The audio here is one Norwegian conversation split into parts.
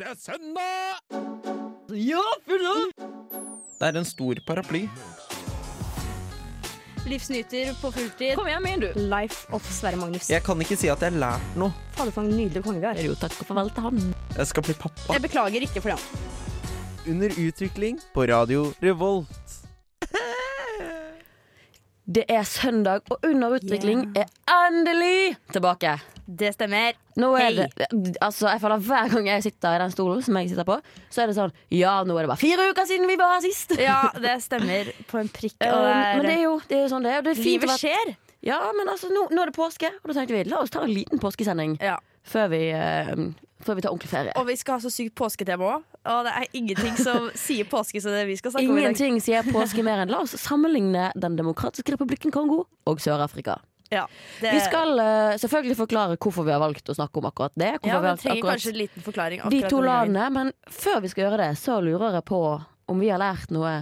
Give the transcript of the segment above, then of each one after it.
Det er søndag! Ja, full av! Det er en stor paraply. Livsnyter på fulltid. Kom igjen, min, du. Life of Sverre Magnus. Jeg kan ikke si at jeg har lært noe. Fader, for en nydelig konge vi har. Jo, takk og farvel til han. Jeg skal bli pappa. Jeg beklager ikke for det. Under utvikling på Radio Revolt. Det er søndag, og Under utvikling er endelig tilbake. Det stemmer. Er Hei. det, altså jeg føler Hver gang jeg sitter i den stolen som jeg sitter på, så er det sånn Ja, nå er det bare fire uker siden vi var her sist. Ja, det stemmer på en prikk. Um, det er, men det er jo det er sånn det er. det er fint livet skjer. Ja, men altså, nå, nå er det påske, og da tenkte vi la oss ta en liten påskesending Ja. før vi, uh, før vi tar ordentlig ferie. Og vi skal ha så sykt påsketema òg. Og det er ingenting som sier påske som det vi skal snakke om i dag. Ingenting sier påske mer enn la oss sammenligne Den demokratiske republikken Kongo og Sør-Afrika. Ja, det, Vi skal uh, selvfølgelig forklare hvorfor vi har valgt å snakke om akkurat det. Ja, vi trenger akkurat kanskje en liten forklaring. de to landene. Men før vi skal gjøre det, så lurer jeg på om vi har lært noe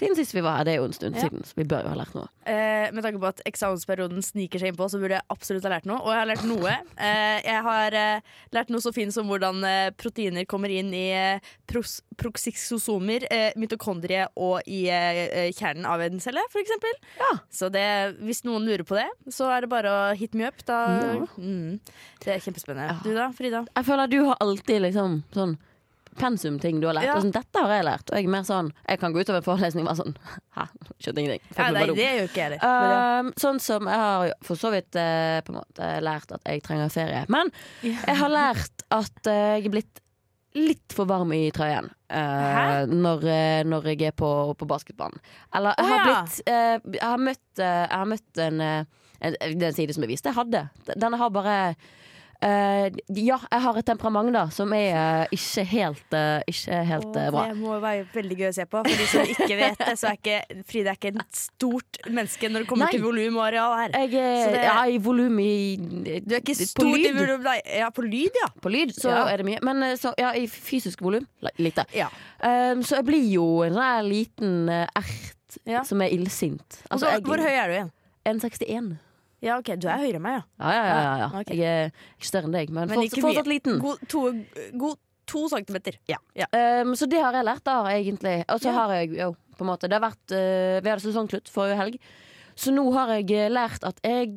siden sist vi var her. Det er jo en stund Ja. siden, så vi bør jo ha lært noe. Eh, med tanke på at eksamensperioden sniker seg innpå, så burde jeg absolutt ha lært noe. Og jeg har lært noe. Eh, jeg har eh, lært noe så fint som hvordan eh, proteiner kommer inn i eh, pros eh, mitokondrie og i kjernen av en celle, f.eks. Ja. Så det, hvis noen lurer på det, så er det bare å hit me up. Da, Ja. mm, det er kjempespennende. Ja. Du da, Frida? Jeg føler at du har alltid liksom sånn pensumting du har lært. Ja. Sånn, dette har jeg lært. Og jeg er mer sånn Jeg kan gå ut av en forelesning og være sånn Hæ, skjønte ingenting. Ja, nei, det er det ikke ja. Um, sånn som jeg har for så vidt uh, på en måte lært at jeg trenger ferie. Men jeg har lært at uh, jeg er blitt litt for varm i trøyen uh, når, eh, når jeg er på, på basketbanen. Eller jeg har blitt Jeg har møtt, jeg har møtt en, eh, en Det er side som jeg viste, jeg hadde. Den har bare eh, ja, jeg har et temperament da som er uh, ikke helt, uh, ikke helt bra. det må være veldig gøy å se på. For de som ikke vet det, så er ikke Frida er ikke et stort menneske når det kommer Nei. til volum og areal her. Jeg er Så det- ja, i volum i Du er ikke på stor i lyd. volum, nei. Ja, på lyd, ja. På lyd så Ja. er det mye, men så, ja, i fysisk volum lite. Ja. Um, så jeg blir jo en sånn liten ert som er illsint. Altså, hvor, hvor høy er du igjen? 1,61. Ja, ok, Du er høyere enn meg, ja. Ja, ja, ja. ja, ja. Okay. Jeg er ikke større enn deg, men, Men fortsatt, fortsatt liten. God to, god to centimeter. Ja. Um, så det har jeg lært, da, egentlig. Og så har jeg jo på en måte Det har vært uh, Vi hadde sesongklutt forrige helg. Så nå har jeg eh, lært at jeg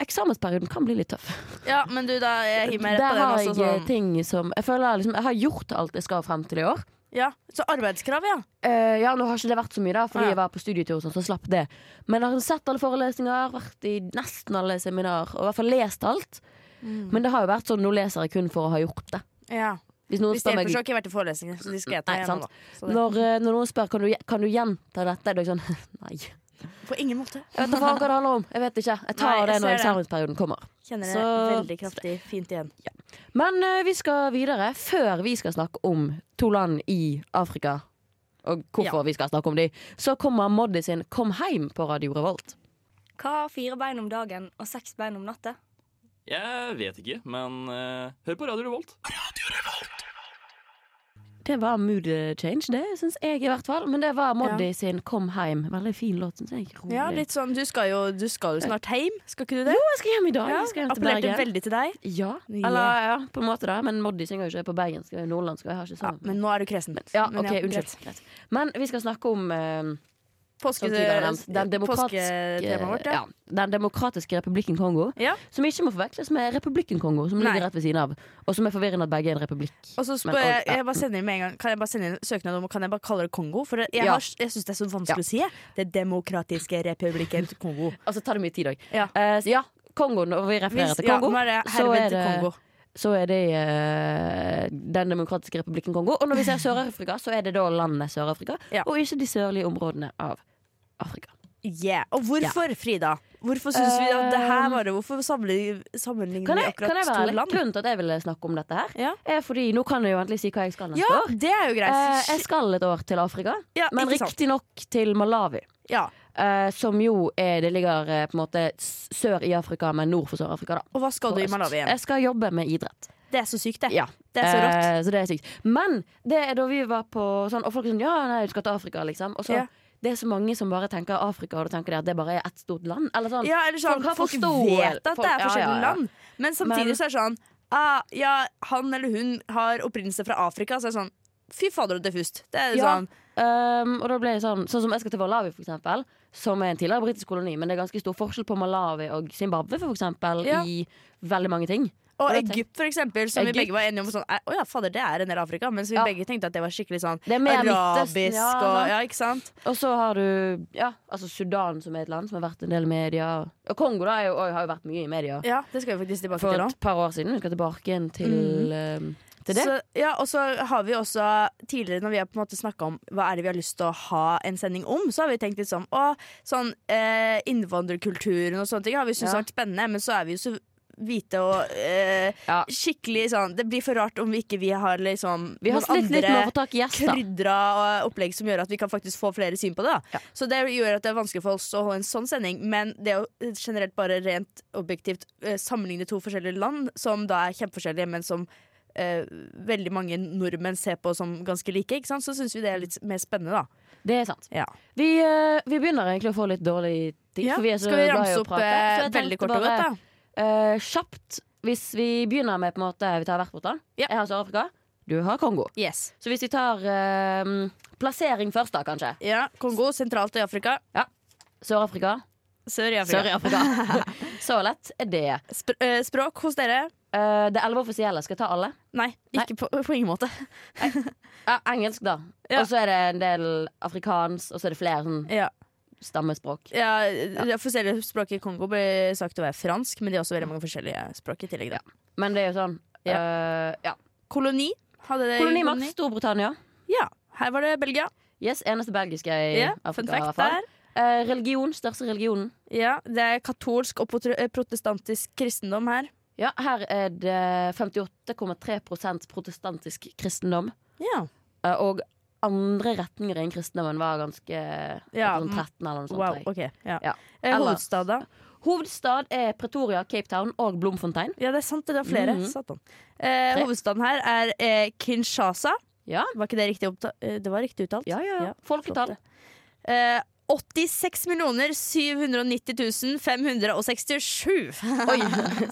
Eksamensperioden kan bli litt tøff. Ja, men du, da jeg hiver meg rett Der på den. har jeg eh, ting som Jeg føler liksom Jeg har gjort alt jeg skal frem til i år. Ja. Så arbeidskrav, ja. Uh, ja, nå har ikke det vært så mye, da fordi Ja. jeg var på studietur, sånn, så slapp det. Men jeg har sett alle forelesninger, vært i nesten alle seminar, og i hvert fall lest alt. Men det har jo vært sånn, nå leser jeg kun for å ha gjort det. ja. Hvis noen spør meg har ikke vært i forelesninger, så de skal jeg ta igjen. nå. Når, eh, når noen spør kan du, kan du gjenta dette, er jeg sånn Nei. På ingen måte. Jeg vet ikke hva det handler om. Jeg vet ikke. Jeg tar Nei, jeg det når eksamensperioden kommer. Kjenner det Så- veldig kraftig fint igjen. Men uh, vi skal videre. Før vi skal snakke om to land i Afrika, og hvorfor Ja. vi skal snakke om de, så kommer Moddi sin Kom heim på Radio Revolt. Hva har fire bein om dagen og seks bein om natta? Jeg vet ikke, men uh, hør på Radio Revolt. Radio Revolt. Det var mood change, det syns jeg i hvert fall. Men det var Moddi sin Kom heim. Veldig fin låt, syns jeg. Rolig. Ja, litt sånn, du skal, jo, du skal jo snart hjem, skal ikke du det? Jo, jeg skal hjem i dag. Ja, jeg Appellerte Bergen. veldig til deg. Ja. Eller ja, på en måte da. Men Moddi synger jo ikke på bergensk. og Nordlandsk. og Jeg har ikke Ja, sånn. men nå er du kresen. Ja, Men ok, ja, unnskyld. greit. Greit. Men vi skal snakke om eh, Påske, nevnt, den demokratiske, vårt, ja. ja, den demokratiske republikken Kongo. Ja. Som ikke må forveksles med republikken Kongo, som Nei. ligger rett ved siden av. Og som er forvirrende at begge er en republikk. Og så spør Men, jeg, ja. jeg bare sender inn med en gang Kan jeg bare sende inn søknad om Kan jeg bare kalle det Kongo? For jeg, Ja. syns det er så vanskelig å si. Det demokratiske republikken Kongo. Altså tar det mye tid òg. Ja. Uh, ja, Kongo, når vi refererer Hvis, til ja, Kongo, nå er det så er herved det Kongo. Så er det eh, Den demokratiske republikken Kongo. Og når vi ser Sør-Afrika, så er det da landet Sør-Afrika, Ja. og ikke de sørlige områdene av Afrika. Yeah. Og hvorfor, Frida? Hvorfor syns vi at det her var det? Hvorfor sammenligner, vi akkurat kan jeg være to land? Grunnen til at jeg ville snakke om dette her, Ja. er fordi nå kan jeg jo endelig si hva jeg skal neste Ja, år. det er jo greit. Eh, jeg skal et år til Afrika, ja, men riktignok til Malawi. Ja. Eh, som jo er Det ligger uh, på en måte sør i Afrika, men nord for Sør-Afrika. da Og hva skal du i. Malawi igjen? Jeg skal jobbe med idrett. Det er så sykt, det. Ja. Det er så rått. Uh, så det er sykt. Men det er da vi var på sånn Og folk er sånn Ja, nei, du skal til Afrika, liksom. Og så Ja. Det er så mange som bare tenker Afrika, og da tenker de at det bare er ett stort land. Eller sånn. Ja, eller sånn, Folk folk, vet at folk- det er forskjellige ja, ja. land, men samtidig Men- så er det sånn ah, ja, han eller hun har opprinnelse fra Afrika, så er det sånn Fy fader, det er diffust. Det er sånn Um, og da ble det sånn Sånn som jeg skal til Malawi, for eksempel. Som er en tidligere britisk koloni, men det er ganske stor forskjell på Malawi og Zimbabwe, for eksempel, Ja. i veldig mange ting. Og Egypt, for eksempel, som Egypt. vi begge var enige om. Sånn, Å ja, fader, det er en del av Afrika. Mens vi Ja. begge tenkte at det var skikkelig sånn arabisk ja, og. Ja, ikke sant? Og så har du ja, altså Sudan, som er et land som har vært en del i media. Og Kongo da jo, har jo vært mye i media Ja, det skal vi faktisk tilbake for til nå. et par år siden. Vi skal tilbake igjen til, um, til det. Så, ja, og så har vi også tidligere, når vi har på en måte snakka om hva er det vi har lyst til å ha en sending om, så har vi tenkt litt sånn å, sånn eh, innvandrerkulturen og sånne ting har vi syntes Ja. vært spennende, men så er vi jo så hvite og eh, Ja. skikkelig sånn Det blir for rart om vi ikke vi har liksom Vi har noen litt andre gjester. krydra og opplegg som gjør at vi kan faktisk få flere syn på det. Ja. Så det gjør at det er vanskelig for oss å holde en sånn sending, men det å generelt bare rent objektivt eh, sammenligne to forskjellige land, som da er kjempeforskjellige, men som eh, veldig mange nordmenn ser på som ganske like, ikke sant? så syns vi det er litt mer spennende, da. Det er sant. Ja. Vi, eh, vi begynner egentlig å få litt dårlig tid. Ja, For vi er så Skal vi ramse opp eh, veldig kort og godt, da? eh, kjapt, hvis vi begynner med på en måte Vi tar hvert vårt land. Ja. Jeg har Sør-Afrika. Du har Kongo. Yes. Så hvis vi tar eh, plassering først, da, kanskje. Ja, Kongo, sentralt i Afrika. Sør-Afrika. Sør i Afrika. Sør-Afrika. så lett er det. Sp eh, språk hos dere? Eh, det elleve offisielle. Skal jeg ta alle? Nei, ikke På, på ingen måte. Ja, engelsk, da. Ja. Og så er det en del afrikansk, og så er det flere sånn Ja. stammespråk. Ja, Det offisielle språket i Kongo blir sagt å være fransk, men de har også veldig mange forskjellige språk i tillegg. Da. Men det er jo sånn uh, ja. Koloni. Hadde det Kolonimakt, Storbritannia. Ja. Her var det Belgia. Yes, Eneste belgiske i Ja, Afrika. Fun fact. Eh, religion, største religionen. Ja, Det er katolsk og protestantisk kristendom her. Ja, her er det 58,3% protestantisk kristendom. Ja. Eh, og andre retninger innen kristendommen var ganske Ja, sånn 13 eller noe sånt. Wow. okay, ja. Ja. Eh, Hovedstad, da? Hovedstad er Pretoria, Cape Town og Blomfontein. Ja, det er sant. Det er flere. Mhm. Satan. Eh, hovedstaden her er eh, Kinshasa. Ja, Var ikke det riktig eh, Det var riktig uttalt. ja, ja. Ja, Folketall. Eh, 86 790 567. Oi!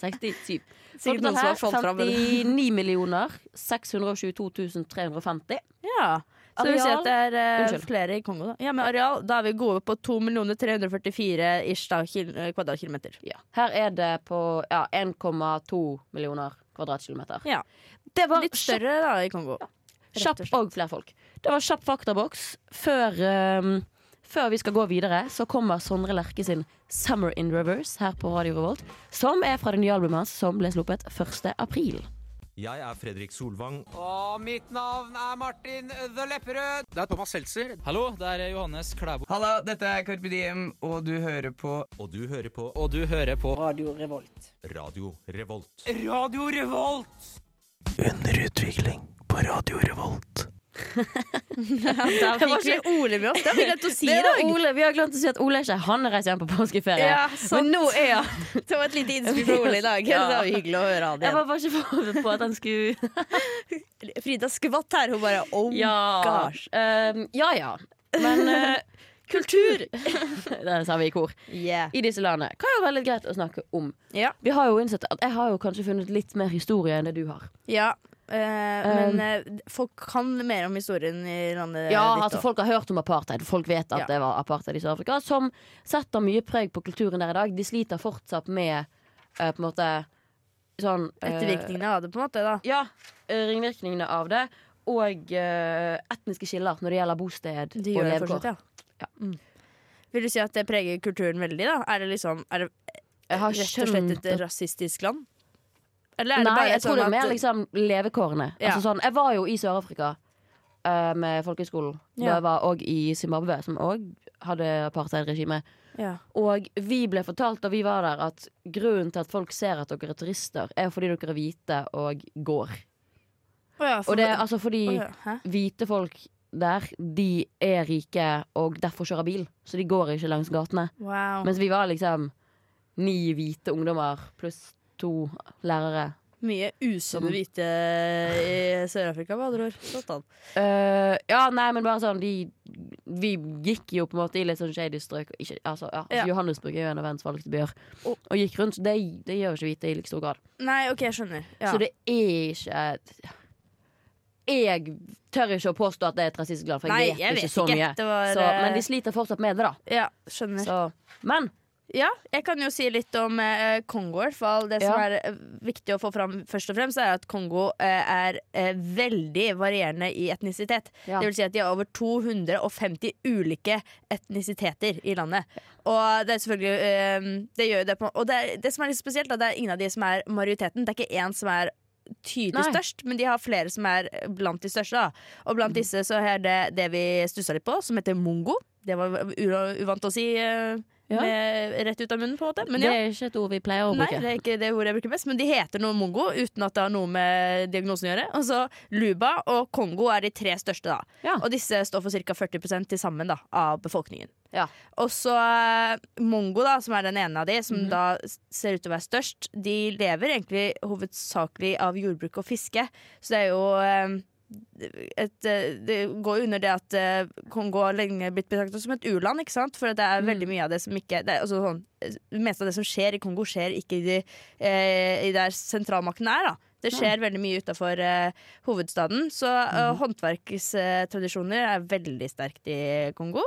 67. Sikkert det. 59 millioner 622 350. Ja. Så areal, vi ser at det er uh, flere i Kongo, da. Ja, men areal, da er vi gode på 2 344 ish da, eh, kvadratkilometer. Ja. Her er det på ja, 1,2 millioner kvadratkilometer. Ja. Det var Litt større da i Kongo. Ja. kjapp og flere folk. Det var kjapp faktaboks. Før, ehm, før vi skal gå videre, så kommer Sondre Lerke sin 'Summer in Reverse' her på Radio Revolt. Som er fra det nye albumet hans, som ble sluppet 1. april. Jeg er Fredrik Solvang. Og mitt navn er Martin The Lepperød. Det er Thomas Seltzer. Hallo, det er Johannes Klæbo. Hallo, dette er Carpe Diem, og du hører på Og du hører på Og du hører på Radio Revolt. Radio Revolt. Radio Revolt! Underutvikling på Radio Revolt. Da var ikke Ole med oss. Det har vi glemt å si i dag. Ole. Vi har glemt å si at Ole er ikke Han reiser hjem på påskeferie. Ja, sant. Men nå er han Det var et lite innspill fra Ole i dag. Ja. Det var hyggelig å høre han Jeg var bare ikke forberedt på at han skulle Frida skvatt her. Hun bare oh Ja. gosh. Um, ja ja. Men uh, kultur Det sa vi i kor. Yeah. I disse landene. Kan jo være litt greit å snakke om. Ja. Vi har jo innsett at Jeg har jo kanskje funnet litt mer historie enn det du har. ja. Eh, men eh, folk kan mer om historien i landet Ja, ditt altså. Folk har hørt om apartheid. Folk vet at Ja. det var apartheid i Sør-Afrika. Som setter mye preg på kulturen der i dag. De sliter fortsatt med uh, på en måte sånn uh, Ettervirkningene av det, på en måte. da Ja, ringvirkningene av det. Og uh, etniske skiller når det gjelder bosted De og levekår. ja. Ja. Mm. Vil du si at det preger kulturen veldig? da? Er det liksom Er det Jeg har rett og slett et rasistisk land? Eller er det Nei, bare jeg tror sånn det er at mer liksom levekårene. Ja. Altså sånn, jeg var jo i Sør-Afrika eh, med folkehøyskolen. Da Ja. jeg var òg i Zimbabwe, som òg hadde apartheidregime. ja. Og vi ble fortalt da vi var der, at grunnen til at folk ser at dere er turister, er fordi dere er hvite og går. Å ja, Og det er altså fordi Å ja, hæ? hvite folk der, de er rike og derfor kjører bil. Så de går ikke langs gatene. Wow. Mens vi var liksom ni hvite ungdommer pluss to lærere. Mye usunne hvite i Sør-Afrika, med andre ord. Eh, ja, nei, men bare sånn De vi gikk jo på en måte i litt sånn shady strøk. Ikke, altså, ja, Ja. Johannesburg er jo en av verdens valgte byer. Og- Og gikk rundt. så Det, det gjør ikke hvite i like stor grad. Nei, OK, jeg skjønner. Ja. Så det er ikke Jeg tør ikke å påstå at det er et rasistisk land, for jeg Nei, vet jeg ikke vet så ikke. mye. Var, så, men eh, de sliter fortsatt med det, da. Ja, skjønner. Så, men Ja, jeg kan jo si litt om eh, Kongo. fall. Det som Ja. er eh, viktig å få fram, først og fremst, er at Kongo eh, er eh, veldig varierende i etnisitet. ja. Det vil si at de har over 250 ulike etnisiteter i landet. Og det er selvfølgelig eh, Det gjør jo det på Og det, er, det som er litt spesielt, da, det er ingen av de som er majoriteten. Det er ikke én som er tydelig Nei. størst, men de har flere som er blant de største. Da. Og blant disse så er det det vi stussa litt på, som heter mongo. Det var uvant å si Ja. Med, rett ut av munnen, på en måte. Men det er ikke et ord vi pleier å bruke. Nei, det er ikke det ordet jeg bruker mest, men de heter noe mongo uten at det har noe med diagnosen å gjøre. Altså, Luba og Kongo er de tre største, da. Og disse står for ca. 40 til sammen da, av befolkningen. Ja. Og så eh, Mongo, da, som er den ene av de, som Mhm. da ser ut til å være størst, de lever egentlig hovedsakelig av jordbruk og fiske. Så det er jo eh, et, eh, det går under det at eh, Kongo har lenge blitt betraktet som et u-land, ikke sant? For det er Mm. veldig mye av det som ikke det, er, altså, sånn, eh, Det meste av det som skjer i Kongo, skjer ikke i, de, eh, i der sentralmakten er, da. Det skjer veldig mye utafor eh, hovedstaden. Så uh, håndverkstradisjoner er veldig sterkt i Kongo.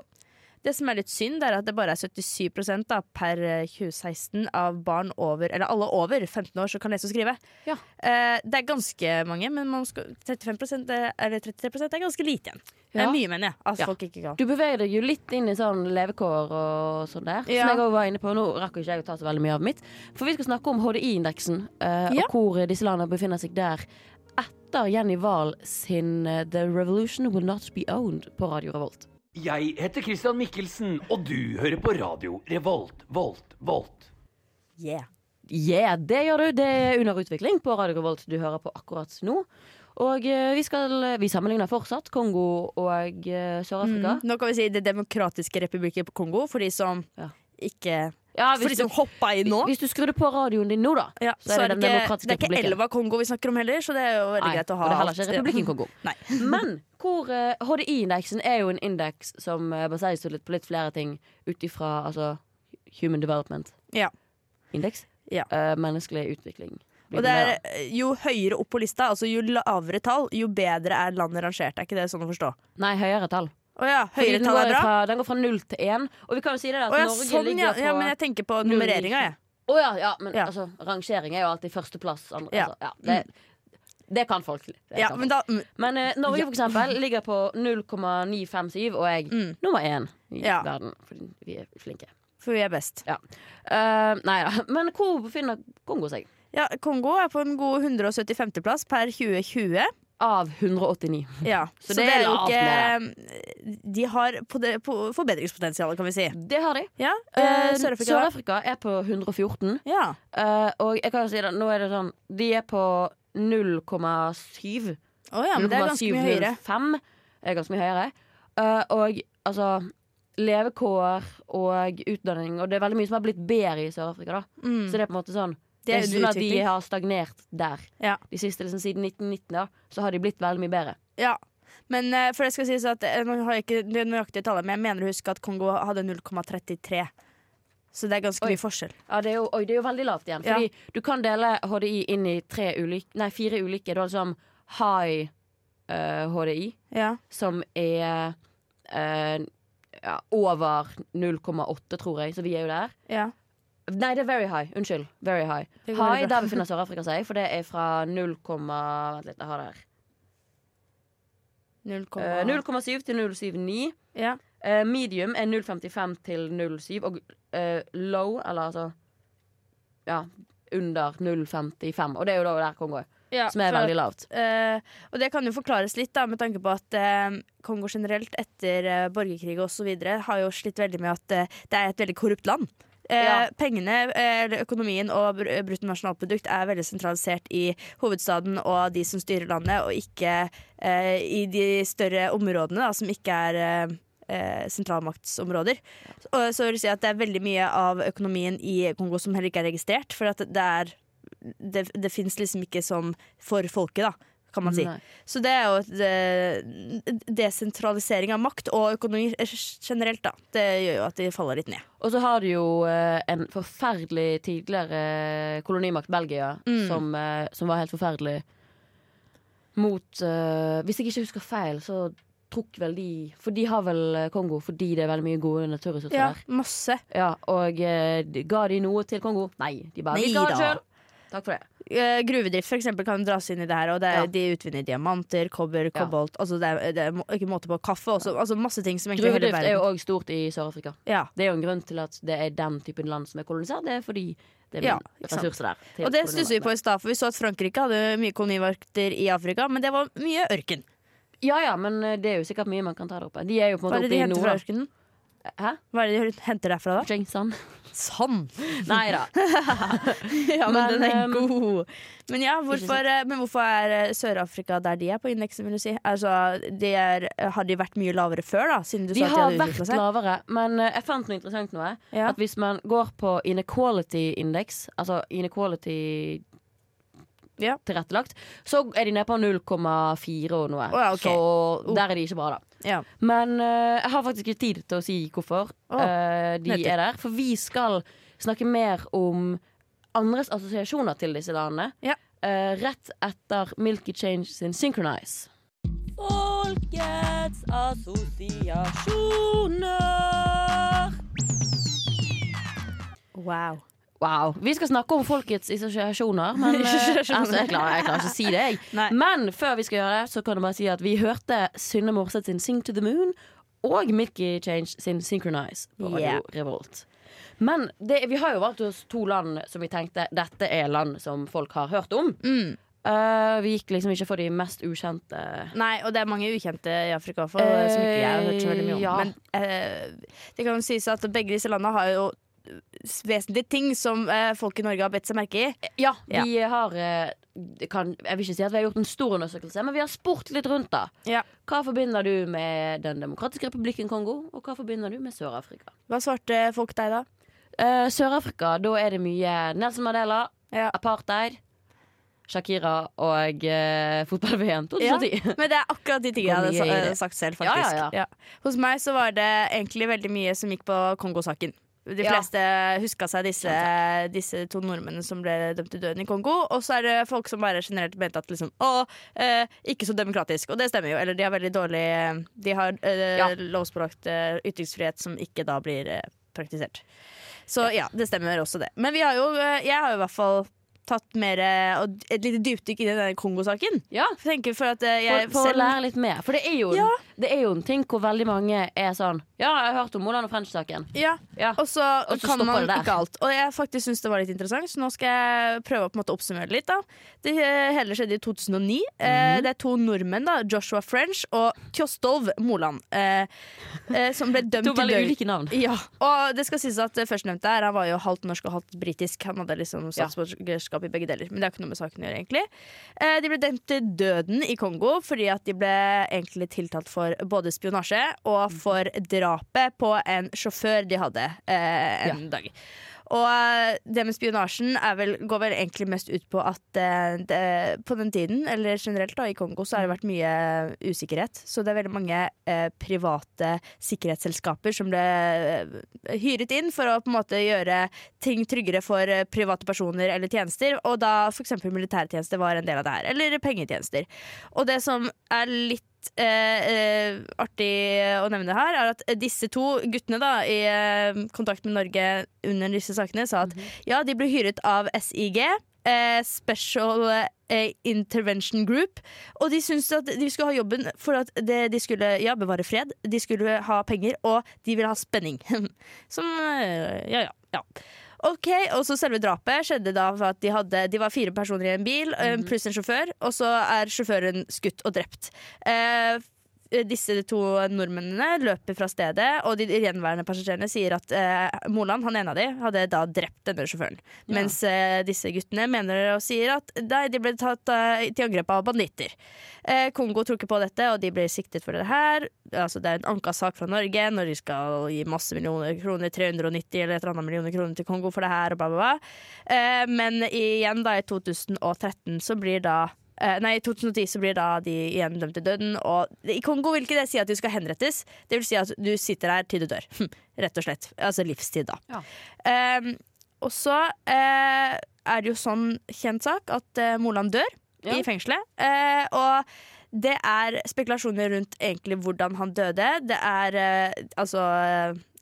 Det som er litt synd, er at det bare er 77% da, per eh, 2016 av barn over Eller alle over 15 år som kan lese og skrive. Ja. Eh, det er ganske mange, men skal, 35 er, eller 33 er ganske lite igjen. Det er mye, mener jeg. At Ja. folk ikke kan. Du beveger deg jo litt inn i sånn levekår og sånn der. Ja. Som jeg også var inne på. Nå rakk ikke jeg å ta så veldig mye av mitt. For vi skal snakke om HDI-indeksen, eh, Ja. og hvor disse landene befinner seg der etter Jenny Wahl sin eh, The Revolution Will Not Be Owned på Radio Revolt. Jeg heter Christian Mikkelsen, og du hører på radio Revolt, Volt, Volt. Yeah. Yeah, det gjør du. Det er under utvikling på Radio Revolt du hører på akkurat nå. Og eh, vi, skal, vi sammenligner fortsatt Kongo og eh, Sør-Afrika. Mm. Nå kan vi si Det demokratiske republikket på Kongo, for de som Ja. ikke Ja, For de som hoppa inn nå. hvis du skrudde på radioen din nå, da. Ja, så er det Den ikke, demokratiske det er ikke. Elva Kongo vi snakker om heller, så det er jo veldig Nei, greit å ha og det er heller ikke Republikken Kongo. Nei. Men hvor eh, HDI-indeksen er jo en indeks som uh, baserer seg på litt flere ting ut ifra altså, Human Development Ja. Indeks. Ja. Uh, menneskelig utvikling. Og det er, eh, jo høyere opp på lista, altså jo lavere tall, jo bedre er landet rangert. Er ikke det sånn å forstå? Nei, høyere tall. Oh ja, høyere tall er bra? Fra, den går fra null til én. Og vi kan jo si det at oh ja, Norge sånn, ligger ja. på ja. Men jeg tenker på nummereringa, jeg. Å ja, ja, men altså, rangering er jo alltid førsteplass. Andre, altså, ja, det, det kan folk. Det Ja, kan men da mm, Men eh, Norge Ja. for eksempel ligger på 0,957, og jeg Mm. nummer én i Ja. verden. Fordi vi er flinke. For vi er best. Eh, nei da. Men hvor befinner Kongo seg? Ja, Kongo er på en god 175.-plass per 2020. Av 189. Ja, Så så, det er jo ikke De har på det, på forbedringspotensial, kan vi si. Det har de. Ja, Eh, eh, Sør-Afrika. Sør-Afrika er på 114. ja. Uh, og jeg kan jo si det, nå er det sånn De er på 0,7. Å ja, men det er ganske mye høyere. 0,705 er ganske mye høyere. Eh, og altså Levekår og utdanning, og det er veldig mye som har blitt bedre i Sør-Afrika. da Mm. Så det er på en måte sånn Det er det er sånn at de har stagnert der. Ja. De siste liksom, Siden 1919 da Så har de blitt veldig mye bedre. Ja. Men eh, for det skal sies at eh, Nå har jeg ikke nøyaktige tallet, men jeg mener å huske at Kongo hadde 0,33. Så det er ganske Oi. mye forskjell. Ja, det er jo, oi, det er jo veldig lavt igjen. Ja. Du kan dele HDI inn i tre ulike Nei, fire ulike. Du har liksom high uh, HDI, Ja. som er uh, ja, over 0,8, tror jeg, så vi er jo der. ja. Nei, det er very high. Unnskyld. Very high. High, der Der befinner Sør-Afrika seg, for det er fra 0, Vent litt, jeg har det her. 0, Eh, 0,7 til 0,79. ja. Eh, medium er 0,55 til 0,7. Og eh, low, eller altså Ja, under 0,55. Og det er jo da der Kongo er, ja som er for veldig lavt. Uh, og det kan jo forklares litt, da, med tanke på at uh, Kongo generelt etter uh, borgerkrig osv. har jo slitt veldig med at uh, det er et veldig korrupt land. Ja. Pengene, eller økonomien og bruttonasjonalprodukt er veldig sentralisert i hovedstaden og de som styrer landet, og ikke i de større områdene da, som ikke er eh, sentralmaktsområder. Og så vil jeg si at det er veldig mye av økonomien i Kongo som heller ikke er registrert, for det er det, det fins liksom ikke som for folket, da. kan man si. Nei. Så det er jo eh, desentralisering av makt og økonomi generelt, da. Det gjør jo at de faller litt ned. Og så har du jo eh, en forferdelig tidligere kolonimakt, Belgia, Mm. som, eh, som var helt forferdelig. Mot uh, Hvis jeg ikke husker feil, så tok vel de For de har vel eh, Kongo fordi det er veldig mye gode naturressurser Ja, der. masse. Ja, og eh, de- ga de noe til Kongo? Nei, de bare Nei Vi da. Selv. Takk for det. Uh, gruvedrift for eksempel, kan dras inn i det her. Og det er, Ja. De utvinner diamanter, kobber, kobolt altså det, er, det er ikke måte på kaffe. Også, altså masse ting som egentlig Gruvedrift er jo òg stort i Sør-Afrika. ja. Det er jo en grunn til at det er den typen land som er kolonisert. Det er fordi det er Ja, der. Og det stusser vi på i stad, for vi så at Frankrike hadde mye kolonivakter i Afrika, men det var mye ørken. Ja ja, men eh, det er jo sikkert mye man kan ta der oppe. De er jo på Hva en er måte det de oppe i henter fra nord. ørkenen? Hæ? Hva er det de henter derfra, da? Jameson? Sand! Nei da. Ja, men, Men, den er ehm, god. Men ja, hvorfor, eh, men hvorfor er eh, Sør-Afrika der de er på indeksen, vil du si? Altså, de er, har de vært mye lavere før, da? Siden du De sa at de har hadde vært seg? lavere, men eh, jeg fant noe interessant nå. Ja. At hvis man går på inequality-indeks, altså inequality Ja. tilrettelagt, så er de nede på 0,4 og noe. Oh, ja, okay. Så der er de ikke bra, da. Ja. Men uh, jeg har faktisk ikke tid til å si hvorfor oh, uh, de nettopp. er der. For vi skal snakke mer om andres assosiasjoner til disse landene. Ja. Uh, rett etter Milky Change sin Synchronize. Folkets assosiasjoner. Wow. Wow. Vi skal snakke om folkets assosiasjoner, men eh, altså, jeg, klarer, jeg klarer ikke å si det. Jeg. Men før vi skal gjøre det, så kan jeg bare si at vi hørte Synne Morseth sin Sing to the Moon og Mickey Change sin Synchronize på Radio Yeah. Revolt. Men det, vi har jo valgt oss to land som vi tenkte dette er land som folk har hørt om. Mm. Uh, vi gikk liksom ikke for de mest ukjente. Nei, og det er mange ukjente i Afrika også, som ikke jeg har hørt så veldig mye om. Eh, ja. Men uh, det kan jo sies at begge disse landene har jo vesentlige ting som eh, folk i Norge har bedt seg merke i. Ja, vi har eh, kan, Jeg vil ikke si at vi har gjort en stor undersøkelse, men vi har spurt litt rundt. da Ja. Hva forbinder du med Den demokratiske republikken Kongo, og hva forbinder du med Sør-Afrika? Hva svarte folk deg da? Uh, Sør-Afrika, da er det mye Nelson Mandela, Ja. apartheid, Shakira og uh, fotball-VM 2010. Men det er akkurat de tingene jeg hadde sagt selv, Ja, faktisk. ja, ja. Hos meg så var det egentlig veldig mye som gikk på Kongo-saken. De Ja. fleste huska seg disse, disse to nordmennene som ble dømt til døden i Kongo. Og så er det folk som bare generelt mente at liksom, å, eh, ikke så demokratisk. Og det stemmer jo. Eller de har veldig dårlig De har eh, Ja. lovspråkt eh, ytringsfrihet som ikke da blir eh, praktisert. Så ja, det stemmer også det. Men vi har jo, eh, jeg har jo i hvert fall tatt mer eh, og et lite dypdykk i denne Kongo-saken. Ja, For for, for å lære litt mer. For det er, jo, Ja. det er jo en ting hvor veldig mange er sånn Ja, jeg har hørt om Moland og French-saken. Ja, Ja. og så, kan man ikke alt. Og jeg faktisk syns det var litt interessant, så nå skal jeg prøve å på en måte oppsummere litt. da Det eh, hele skjedde i 2009. eh, Mhm. det er to nordmenn, da Joshua French og Kjostolv Moland, eh, eh, som ble dømt To veldig ulike navn. Ja, og det skal sies at førstnevnte her Han var jo halvt norsk og halvt britisk. Han hadde liksom statsborgerskap i begge deler. Men det har ikke noe med saken å gjøre, egentlig. Eh, de ble dømt til døden i Kongo fordi at de ble egentlig tiltalt for både spionasje og for drapet på en sjåfør de hadde eh, en dag. Og eh, det med spionasjen er vel, går vel egentlig mest ut på at eh, det, på den tiden, eller generelt da, i Kongo, så har det vært mye usikkerhet. Så det er veldig mange eh, private sikkerhetsselskaper som ble eh, hyret inn for å på en måte gjøre ting tryggere for eh, private personer eller tjenester. Og da f.eks. militærtjenester var en del av det her. Eller pengetjenester. Og det som er litt eh, eh, artig å nevne her, er at disse to guttene da i eh, kontakt med Norge under disse sakene sa at ja, de ble hyret av SIG. Eh, Special eh, Intervention Group. Og de syntes at de skulle ha jobben for at det, de skulle ja, bevare fred, de skulle ha penger, og de ville ha spenning. Som eh, Ja, ja. ja. Ok, og så Selve drapet skjedde da for at de, hadde, de var fire personer i en bil, eh, pluss en sjåfør, og så er sjåføren skutt og drept. Eh, disse to nordmennene løper fra stedet, og de gjenværende passasjerene sier at eh, Moland, han ene av de, hadde da drept denne sjåføren. Ja. Mens eh, disse guttene mener og sier at nei, de ble tatt eh, til angrep av banditter. Eh, Kongo tror ikke på dette, og de blir siktet for det her. Altså, det er en anka sak fra Norge når de skal gi masse millioner kroner, 390 eller et eller annet millioner kroner til Kongo for det her, og bla, bla, bla. Eh, men igjen, da, i 2013 så blir da eh, Nei, i 2010 så blir da de igjen dømt til døden. Og i Kongo vil ikke det si at du skal henrettes. Det vil si at du sitter der til du dør. Rett og slett. Altså livstid, da. Ja. Eh, og så uh, er det jo sånn kjent sak at eh, Moland dør Ja. i fengselet. Og det er spekulasjoner rundt egentlig hvordan han døde. Det er altså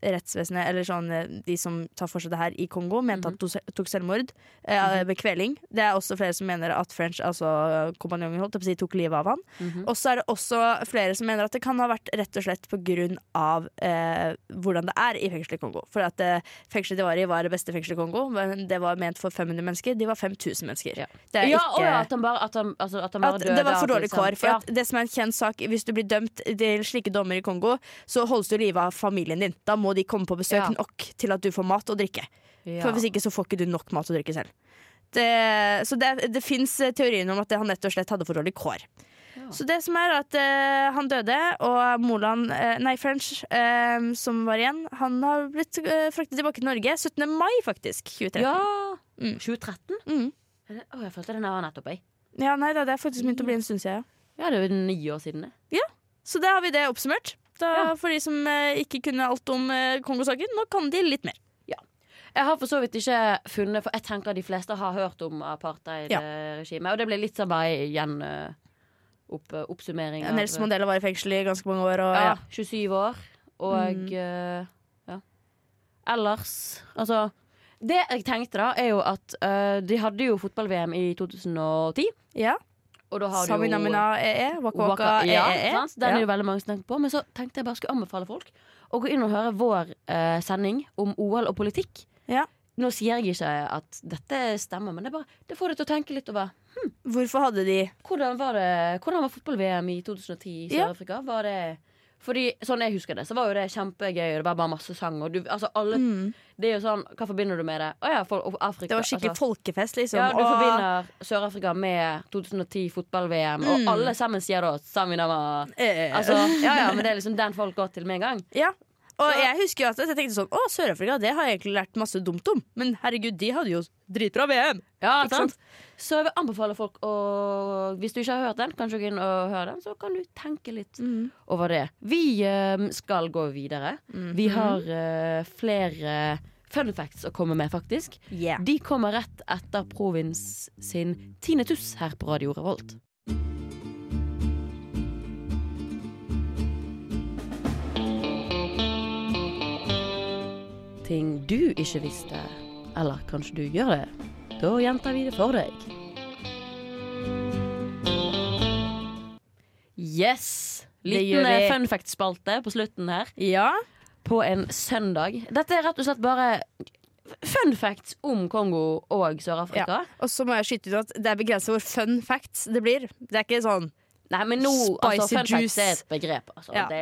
rettsvesenet, eller sånn eh, de som tar for seg det her i Kongo, mente Mhm. at han tok selvmord eh, ved kveling. Det er også flere som mener at French, altså kompanjongen, holdt på å si, tok livet av han. Mhm. Og så er det også flere som mener at det kan ha vært rett og slett på grunn av eh, hvordan det er i fengselet i Kongo. For at eh, fengselet de var i, var det beste fengselet i Kongo. Men det var ment for 500 mennesker. De var 5000 mennesker. Ja. Det Ja, ikke og ja, at han bare, at han, altså, at han bare at døde det var for dårlig liksom- kår. For ja. det som er en kjent sak Hvis du blir dømt til slike dommer i Kongo, så holdes du i live av familien din. Da må de komme på besøk Ja. nok til at du får mat og drikke. Ja. For Hvis ikke så får ikke du nok mat og drikke selv. Det, så det, det fins teorien om at han rett og slett hadde for dårlig kår. Ja. Så det som er at uh, han døde, og Moland, uh, nei French, uh, som var igjen, han har blitt fraktet tilbake til Norge 17. mai, faktisk. 2013. Ja. Mm. 2013? Mm. Å, jeg følte den var nettopp, jeg. Ja, nei, da, det er faktisk begynt å bli en stund siden. Ja. Ja, det er jo ni år siden, det. Så da har vi det oppsummert. Da, Ja. For de som eh, ikke kunne alt om eh, Kongo-saken, nå kan de litt mer. Jeg har for så vidt ikke funnet For jeg tenker de fleste har hørt om apartheid-regimet. Og det ble litt sånn bare igjen eh, opp, oppsummering. av- Nelson Mandela var i fengsel i ganske mange år. Og, ja, ja. 27 år. Og Mm. ja. Ellers Altså Det jeg tenkte, da, er jo at uh, de hadde jo fotball-VM i 2010. Ja. Og da har du jo Mina EE, Waka Waka ee. ja, sant? Den er jo veldig mange som tenker på. Men så tenkte jeg bare skulle anbefale folk å gå inn og høre vår eh, sending om OL og politikk. Ja. Nå sier jeg ikke at dette stemmer, men det, bare, det får deg til å tenke litt over Hvorfor hadde de hvordan var, det, hvordan var fotball-VM i 2010 i Sør-Afrika? Var det fordi, Sånn jeg husker det, så var jo det kjempegøy, og det var bare masse sang. Og du, altså alle, mm. Det er jo sånn, Hva forbinder du med det? Å ja, for, Afrika. Det var skikkelig altså, folkefest, liksom. ja, du Åh. forbinder Sør-Afrika med 2010 fotball-VM, Mm. og alle sammen sier da Saminama Eh, Altså, ja, ja, men det er liksom den folk går til med en gang. ja. Og jeg husker jo at jeg tenkte sånn Å, Sør-Afrika, det har jeg egentlig lært masse dumt om. Men herregud, de hadde jo dritbra VM. Ja, Ikke sant? Så jeg vil anbefale folk å Hvis du ikke har hørt den, kanskje gå inn og høre den, så kan du tenke litt over det. Vi eh, skal gå videre. Vi har uh, flere fun facts å komme med, faktisk. Yeah. De kommer rett etter Provins sin Tine Tuss her på Radio Revolt. Ting du ikke visste, eller kanskje du gjør det. Da gjentar vi det for deg. Yes! Liten eh, fun fact-spalte på slutten her Ja. på en søndag. Dette er rett og slett bare fun facts om Kongo og Sør-Afrika. Og så må jeg skyte ut at det er begrenset hvor fun facts det blir. Det er ikke sånn Nei, men nå altså, Fun facts er et begrep. Altså. Ja. Det,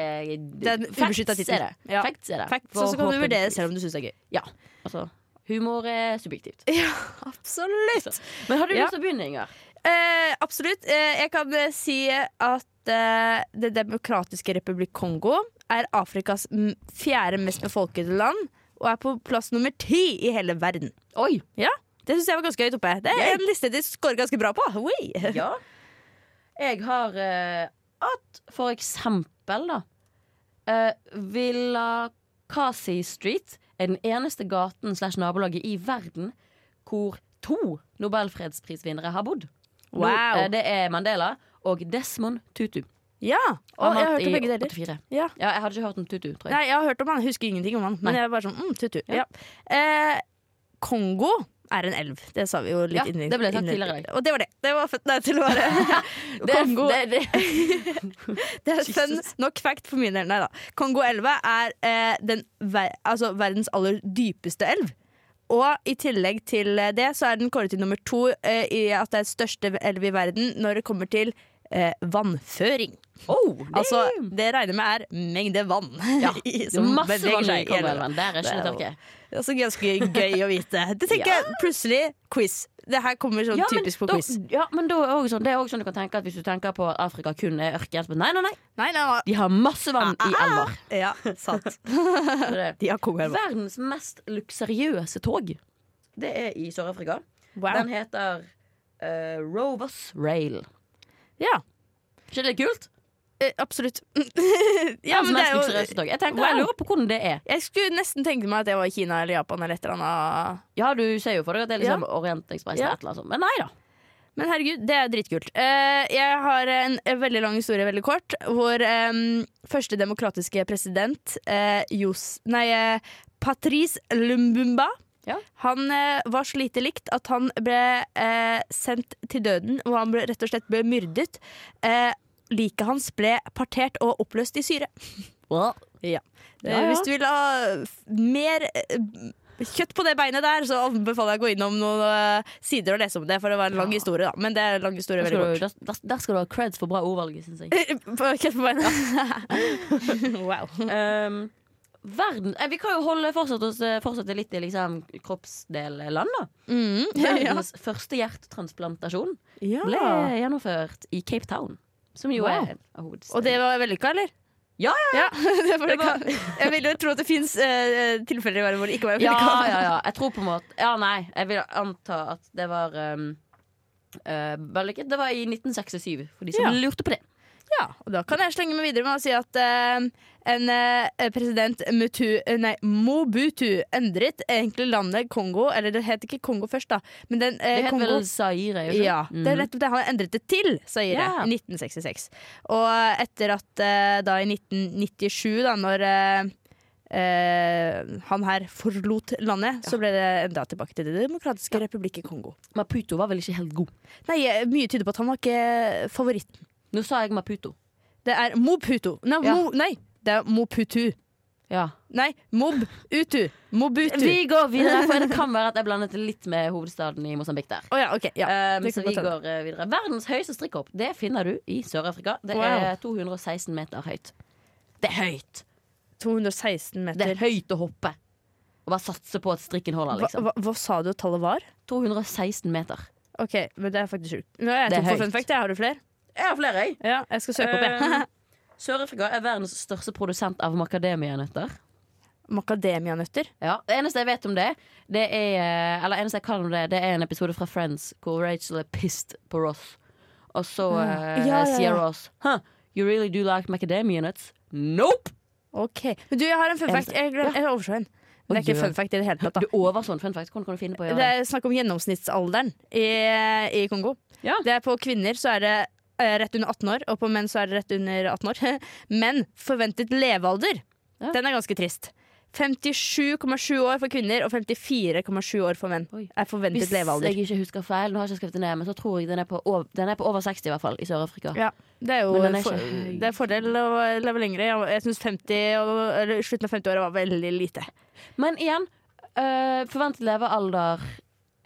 det, Det facts er det. Ja. Facts er det. facts, og så kan du vurdere selv om du syns det er gøy. Ja, Altså, humor er subjektivt. Ja, absolutt. Men har du lyst til å begynne, Inger? Eh, absolutt. Eh, jeg kan eh, si at eh, Det demokratiske republikk Kongo er Afrikas fjerde mest befolkede land. Og er på plass nummer ti i hele verden. Oi! Ja, Det syns jeg var ganske høyt oppe. Det er en liste de scorer ganske bra på. Oi. Ja. Jeg har eh, at for eksempel, da eh, Villa Kasi Street er den eneste gaten slash nabolaget i verden hvor to nobelfredsprisvinnere har bodd. Wow. eh, det er Mandela og Desmond Tutu. Ja. Og jeg har hørt om begge deler. Ja. Ja, jeg hadde ikke hørt om Tutu, tror jeg. Nei, jeg har hørt om han. Husker ingenting om han. Men Nei. jeg er bare sånn mm, tutu. Ja. Ja. Eh, Kongo er en elv. Det sa vi jo litt Ja, innledning- det ble sagt tidligere i dag. Og det var det. Det var fett nei, til å være Det, Kongo. det, det, Det er fun nok fact for min del. Nei da. Kongo-elva er eh, den altså, verdens aller dypeste elv. Og i tillegg til eh, det så er den kåret til nummer to eh, i at det er største elv i verden når det kommer til eh, vannføring. Oh, det, Altså, det regner med er mengde vann. Ja, i- som masse vann i seg i elva. Der er ikke Det det er tørke. Også ganske gøy å vite. Det tenker jeg plutselig quiz. Det her kommer sånn Ja, typisk på da- quiz. Ja, men da er også sånn, det er også sånn du kan tenke at hvis du tenker på at Afrika kun er ørken Nei, nei, nei. Nei, nei, nei. De har masse vann i elver. Ja, sant. De har. Verdens mest luksuriøse tog, det er i Sør-Afrika. Wow. Den heter uh, Rovers Rail. Ja, Ikke det kult? Eh, absolutt. ja, men det er jo. Jeg, tenker, jeg lurer på hvordan det er. Jeg skulle nesten tenke meg at det var i Kina eller Japan eller et eller annet. Ja, du ser jo for deg at det er liksom Orient Express Ja. eller annet sånt. Men nei da. Men herregud, det er dritkult. Eh, jeg har en, veldig lang historie, veldig kort, hvor første demokratiske president, eh, Jos, nei, Patrice Lumbumba, Ja. han var så lite likt at han ble eh, sendt til døden, og han ble, rett og slett ble myrdet. Liket hans ble partert og oppløst i syre. Well, Ja. Ja, ja. Hvis du vil ha mer eh, kjøtt på det beinet der, så anbefaler jeg å gå innom noen eh, sider og lese om det, for det var en lang historie, da. Men det er en lang historie veldig godt kort. du, der, der skal du ha creds for bra ordvalg, syns jeg. Kjøtt på beinet. wow. Um, verden eh, Vi kan jo holde fortsette, oss, fortsette litt i liksom, kroppsdelland, da. Mm. Verdens første hjertetransplantasjon ble gjennomført i Cape Town. Som jo Wow. er en hovedstad. Og det var vellykka, eller? Ja, ja. ja. ja Det var- jeg vil jo tro at det fins tilfeller i verden hvor det ikke var ja, vellykka. ja, ja. Jeg tror på en måte Ja, nei. Jeg vil anta at det var um, uh, vellykket. Det var i 1967, for de som Ja. lurte på det. Ja, og da kan jeg slenge meg videre med å si at eh, en eh, president Mutu, eh, nei, Mobutu endret egentlig landet Kongo Eller det het ikke Kongo først, da. Men den, eh, Det het Kongo, vel Zaire? ikke? Ja, det er Mhm. nettopp det. Han endret det til Zaire yeah. i 1966. Og eh, etter at eh, da i 1997, da når Uh, han her forlot landet, så ble det enda tilbake til Det demokratiske ja. republikket Kongo. Maputo var vel ikke helt god. Nei, Mye tyder på at han var ikke favoritten. Nå sa jeg Maputo. Det er Moputo. Nei, Ja. Mo, nei det er Moputu. Ja. Nei, Mob-Utu. Mobutu. Vi går videre, for det kan være at jeg blandet litt med hovedstaden i Mosambik der. Oh, ja, okay, Ja. Um, så vi går eh, videre. Verdens høyeste strikkhopp det finner du i Sør-Afrika. Det Wow. er 216 meter høyt. Det er høyt! 216 Det meter. er høyt å hoppe. Og bare satse på at strikken holder, liksom. hva, hva sa du at tallet var? 216 meter. Ok, men det er faktisk sjukt. Nå er jeg Det tom for fun fact. Har du flere? Jeg har flere, jeg. Ja, jeg skal søke opp, jeg. Um, Sør-Afrika er verdens største produsent av makademianøtter. Makademianøtter? Ja, det eneste jeg vet om det, det er Eller eneste jeg kan om det, det er en episode fra Friends hvor Rachel er pissed på Ross. Og så eh, Ja, ja, sier ja. Ross Huh, you really do like macadamia nuts? Nope! Ok, Men du, jeg har en fun fact. Jeg, glem, jeg overså en. Men det er ikke fun fact i det hele tatt. Du overså en fun fact. Hvordan kan du finne på å Det gjøre det? er snakk om gjennomsnittsalderen i, i Kongo. Ja. Det er På kvinner så er det eh, rett under 18 år, og på menn så er det rett under 18 år. Men forventet levealder, Ja. den er ganske trist. 57,7 år for kvinner og 54,7 år for menn er forventet Hvis levealder. jeg ikke husker feil, nå har jeg ikke skrevet det ned, men så tror jeg den er på over, den er på over 60 i hvert fall, i Sør-Afrika. Ja, det er jo er for, det er fordel å leve lengre. Jeg, syns 50 slutten av 50-åra var veldig lite. Men igjen, øh, forventet levealder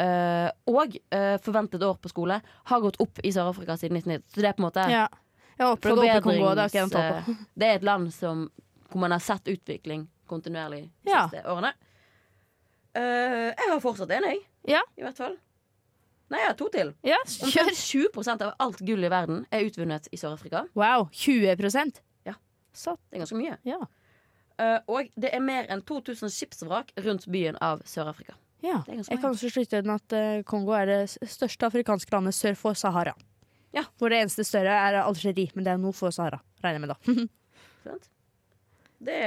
øh, og uh, forventet år på skole har gått opp i Sør-Afrika siden 1990. Så det er på en måte Ja. forbedrings... det går opp. Det er et land som, hvor man har sett utvikling kontinuerlig de Ja. siste årene. Øh, jeg har fortsatt en, jeg. Ja. I hvert fall. Nei, jeg har to til. Ja, kjør! 20 av alt gull i verden er utvunnet i Sør-Afrika. Wow. 20% Ja. Så, Det er ganske mye. ja. Eh, og det er mer enn 2000 skipsvrak rundt byen av Sør-Afrika. Ja. Jeg kan også slutte med at eh, Kongo er det største afrikanske landet sør for Sahara. Ja. Hvor det eneste større er Algerie, men det er noe for Sahara. Regner jeg med da. Sant? Det,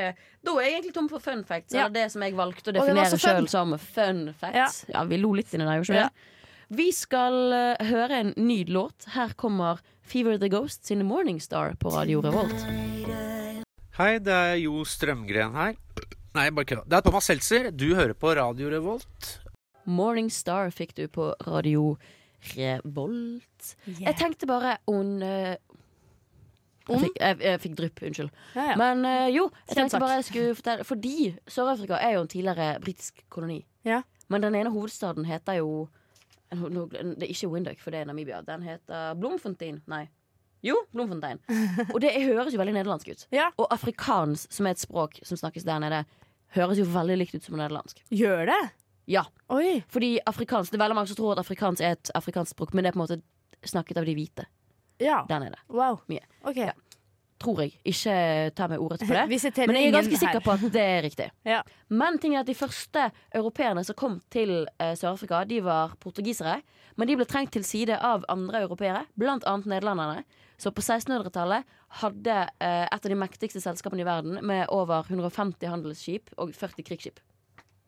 da er jeg egentlig tom for fun facts. Ja. Eller det som jeg valgte å Og det var definere så sjøl som fun facts. Ja. vi lo litt inni der, gjorde vi ikke det? Vi skal eh, høre en ny låt. Her kommer Fever the Ghost sin Morning Star på Radio Revolt. Hei, det er Jo Strømgren her. Nei, bare kødda. Det er Thomas Seltzer. Du hører på Radio Revolt. Morning Star fikk du på Radio Revolt. Jeg tenkte bare on eh, jeg, Om? fikk, jeg, jeg fikk drypp, unnskyld. Ja, ja. Men uh, jo, jeg Kjent tenkte bare jeg skulle fortelle Fordi Sør-Afrika er jo en tidligere britisk koloni. Ja. Men den ene hovedstaden heter jo no- no- Det er ikke Windhoek, for det er Namibia. Den heter Blomfontein. Nei. Jo, Blomfontein. Og det høres jo veldig nederlandsk ut. Ja. Og afrikansk, som er et språk som snakkes der nede, høres jo veldig likt ut som nederlandsk. Gjør det? Ja. Oi. Fordi afrikansk, Det er veldig mange som tror at afrikansk er et afrikansk språk, men det er på en måte snakket av de hvite Ja. der nede. Wow. Mye. Okay. Ja. Tror jeg. Ikke ta meg ordet på det. Men jeg er ganske sikker på at det er riktig. Ja. Men ting er at de første europeerne som kom til uh, Sør-Afrika, de var portugisere. Men de ble trengt til side av andre europeere, blant annet nederlenderne. Så på 1600-tallet hadde eh, et av de mektigste selskapene i verden med over 150 handelsskip og 40 krigsskip.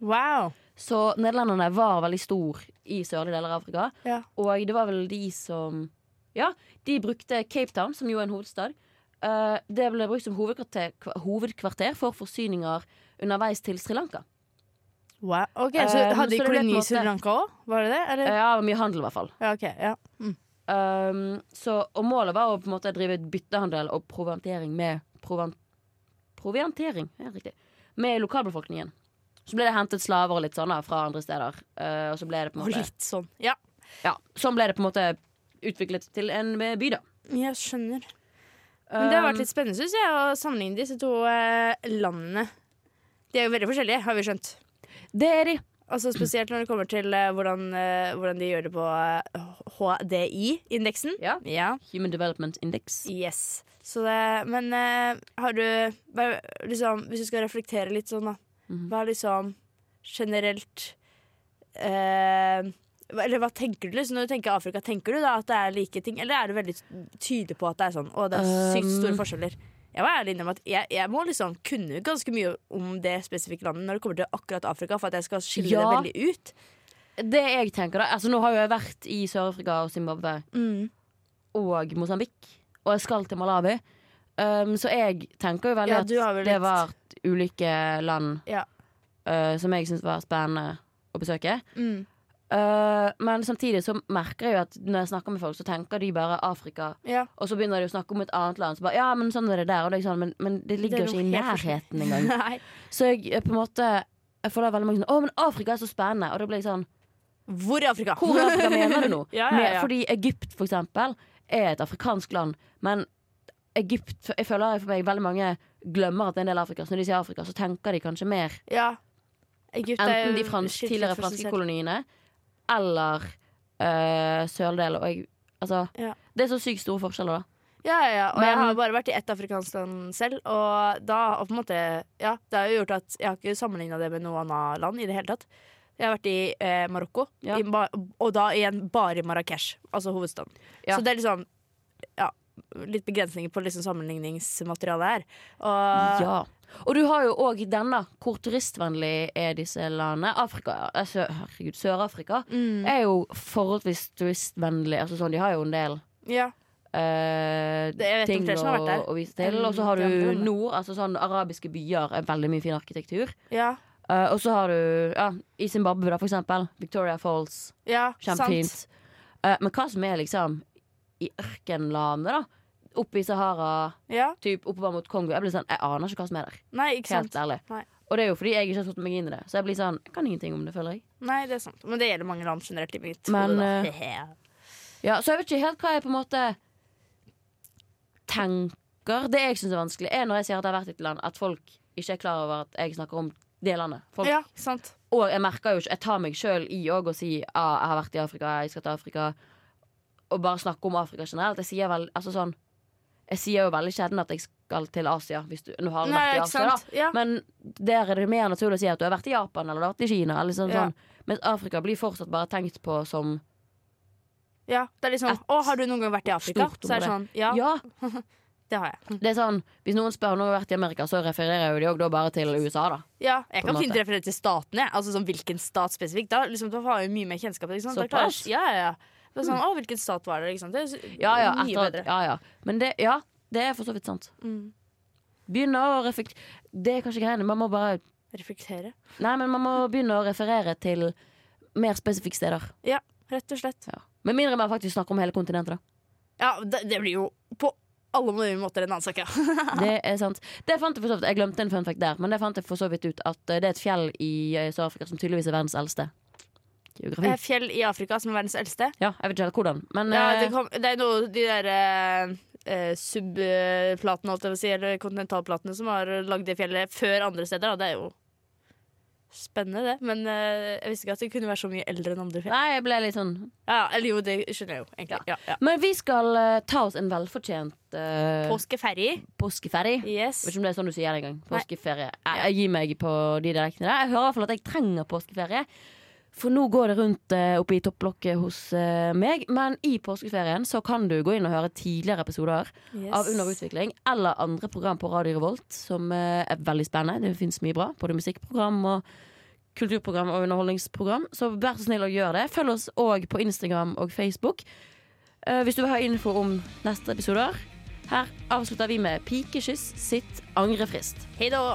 Wow. Så nederlenderne var veldig stor i sørlige deler av Afrika. Ja. Og det var vel de som Ja, de brukte Cape Town, som jo er en hovedstad. Eh, det ble brukt som hovedkvarter, hovedkvarter for forsyninger underveis til Sri Lanka. wow. Ok, Så Eh, hadde de koloni i Sri Lanka òg? Var det det? Eller? ja, mye handel, i hvert fall. Ja, ok. Ja. Um, så, og målet var å på en måte drive byttehandel og proviantering med provan, Proviantering, ja, riktig. Med lokalbefolkningen. Så ble det hentet slaver og litt sånn fra andre steder. Uh, og så ble det på en Og måte litt sånn. Ja, Ja, sånn ble det på en måte utviklet til en by, da. jeg skjønner. Men det har vært Um, litt spennende synes jeg, å sammenligne disse to eh, landene. De er jo veldig forskjellige, har vi skjønt. Det er de. Altså Spesielt når det kommer til uh, hvordan, uh, hvordan de gjør det på uh, HDI-indeksen. Ja. Ja. Human Development Index. Yes. Så det, men eh, har du liksom, Hvis du skal reflektere litt sånn, da. Mhm. Hva er liksom generelt eh, Eller hva tenker du liksom, når du tenker Afrika? Tenker du da at det er like ting, eller er du veldig tydelig på at det er sånn? Og det er sykt store Um. forskjeller. Jeg var ærlig innrømme at jeg, jeg må liksom kunne ganske mye om det spesifikke landet når det kommer til akkurat Afrika, for at jeg skal skille Ja. det veldig ut. Det jeg tenker da Altså Nå har jo jeg vært i Sør-Afrika og Zimbabwe Mm. og Mosambik, og jeg skal til Malawi. Um, så jeg tenker jo veldig Ja, at at det litt- var ulike land Ja. uh, som jeg syns var spennende å besøke. Mm. Uh, men samtidig så merker jeg jo at når jeg snakker med folk, så tenker de bare Afrika. Ja. Og så begynner de å snakke om et annet land. Så bare, ja, men sånn er det der det er sånn, men, men det ligger Det er ikke i nærheten engang. Så jeg er på en måte Jeg føler veldig mange sånn Å, men Afrika er så spennende. Og da blir jeg sånn Hvor i Afrika? Hvor i Afrika mener du nå? ja, ja, fordi Egypt, for eksempel, er et afrikansk land. Men Egypt Jeg føler for meg veldig mange glemmer at det er en del av Afrika. Så når de sier Afrika, så tenker de kanskje mer ja. Egypt er enten de frans, tidligere seg franske koloniene eller uh, søldel. Og jeg Altså, Ja. det er så sykt store forskjeller, da. Ja, ja. Og jeg har bare vært i ett afrikansk land selv, og da og på en måte Ja, det har jo gjort at jeg har ikke sammenligna det med noe annet land i det hele tatt. Jeg har vært i eh, Marokko, Ja. i og da igjen bare i Marrakech, altså hovedstaden. Ja. Så det er liksom Ja, litt begrensninger på liksom sammenligningsmaterialet her. Og Ja. Og du har jo òg denne. Hvor turistvennlig er disse landene? Afrika, altså, herregud, Sør-Afrika mm, er jo forholdsvis turistvennlig. Altså sånn, De har jo en del Ja. Uh, ting å, å vise til. Og så har du nord. Altså sånn Arabiske byer er veldig mye fin arkitektur. Ja. Uh, og så har du ja, i Zimbabwe, da, for eksempel. Victoria Falls. ja Kjempefint. sant. Eh, men hva som er liksom i ørkenlandet, da? Oppe i Sahara, Ja. typ oppover mot Kongo. Jeg blir sånn, jeg aner ikke hva som er der. Nei, ikke Helt sant. ærlig. Nei. Og det er jo fordi jeg ikke har satt meg inn i det. Så jeg blir sånn, jeg kan ingenting om det, føler jeg. Nei, det er sant. Men det gjelder mange land generelt i mitt Men, eh, Ja, Så jeg vet ikke helt hva jeg på en måte tenker. Det jeg syns er vanskelig, er når jeg sier at jeg har vært i et land, at folk ikke er klar over at jeg snakker om det landet. Folk, ja, sant. Og jeg merker jo ikke Jeg tar meg sjøl i òg å si ah, jeg har vært i Afrika, jeg skal til Afrika. Og bare snakke om Afrika generelt. Jeg sier vel altså sånn Jeg sier jo veldig sjelden at jeg skal til Asia. Du, nå har jeg Nei, vært i Asia, da. Ja. Men der er det mer naturlig å si at du har vært i Japan eller du har vært i Kina. Eller sånn, Ja. sånn. Mens Afrika blir fortsatt bare tenkt på som ja. Det er liksom Å, har du noen gang vært i Afrika? Så er det sånn Ja, Ja, det har jeg. det er sånn Hvis noen spør om du har vært i Amerika, så refererer jo de òg bare til USA, da. Ja, jeg kan fint referere til statene. jeg. Altså sånn hvilken stat spesifikt. Da, liksom, da har jeg mye mer kjennskap. Jeg- Såpass? Ja, ja, ja. Det er sånn, å, hvilken stat var det? Sant? Det er Ja, ja, mye etter, bedre. ja, ja. Men det, ja, det er for så vidt sant. Mm. Begynne å reflektere Det er kanskje greiene. Man må bare Reflektere. Nei, men man må begynne å referere til mer spesifikke steder. Ja, Rett og slett. Ja. Med mindre man faktisk snakker om hele kontinentet, da. Ja, det, det blir jo på alle mulige måter en annen sak, ja. Det er sant. Det fant Jeg for så vidt Jeg glemte en fun fact der, men det fant jeg for så vidt ut at eh, det er et fjell i eh, Sør-Afrika som tydeligvis er verdens eldste. Geografi. Eh, Fjell i Afrika som er verdens eldste. Ja, jeg vet ikke helt hvordan, men Ja, eh, det, kom, det er noe de der eh, eh, subplatene, holdt jeg på å si, eller kontinentalplatene, som har lagd det fjellet før andre steder. Da. Det er jo Spennende, det. Men eh, jeg visste ikke at det kunne være så mye eldre enn andre. fjell. Nei, jeg ble litt sånn Ja, eller jo, det skjønner jeg jo, egentlig. Ja. Ja, Men vi skal uh, ta oss en velfortjent uh, Påskeferie. påskeferie. Yes. Vet ikke om det er sånn du sier det engang. Påskeferie. Jeg, jeg gir meg på de direktene der. Jeg hører i hvert fall at jeg trenger påskeferie. For nå går det rundt uh, oppe i topplokket hos eh, meg. Men i påskeferien så kan du gå inn og høre tidligere episoder Yes. av Under utvikling eller andre program på Radio Revolt som eh, er veldig spennende. Det fins mye bra. Både musikkprogram og kulturprogram og underholdningsprogram. Så vær så snill å gjøre det. Følg oss òg på Instagram og Facebook eh, hvis du vil ha info om neste episoder. Her avslutter vi med Pikekyss sitt angrefrist. Hei da.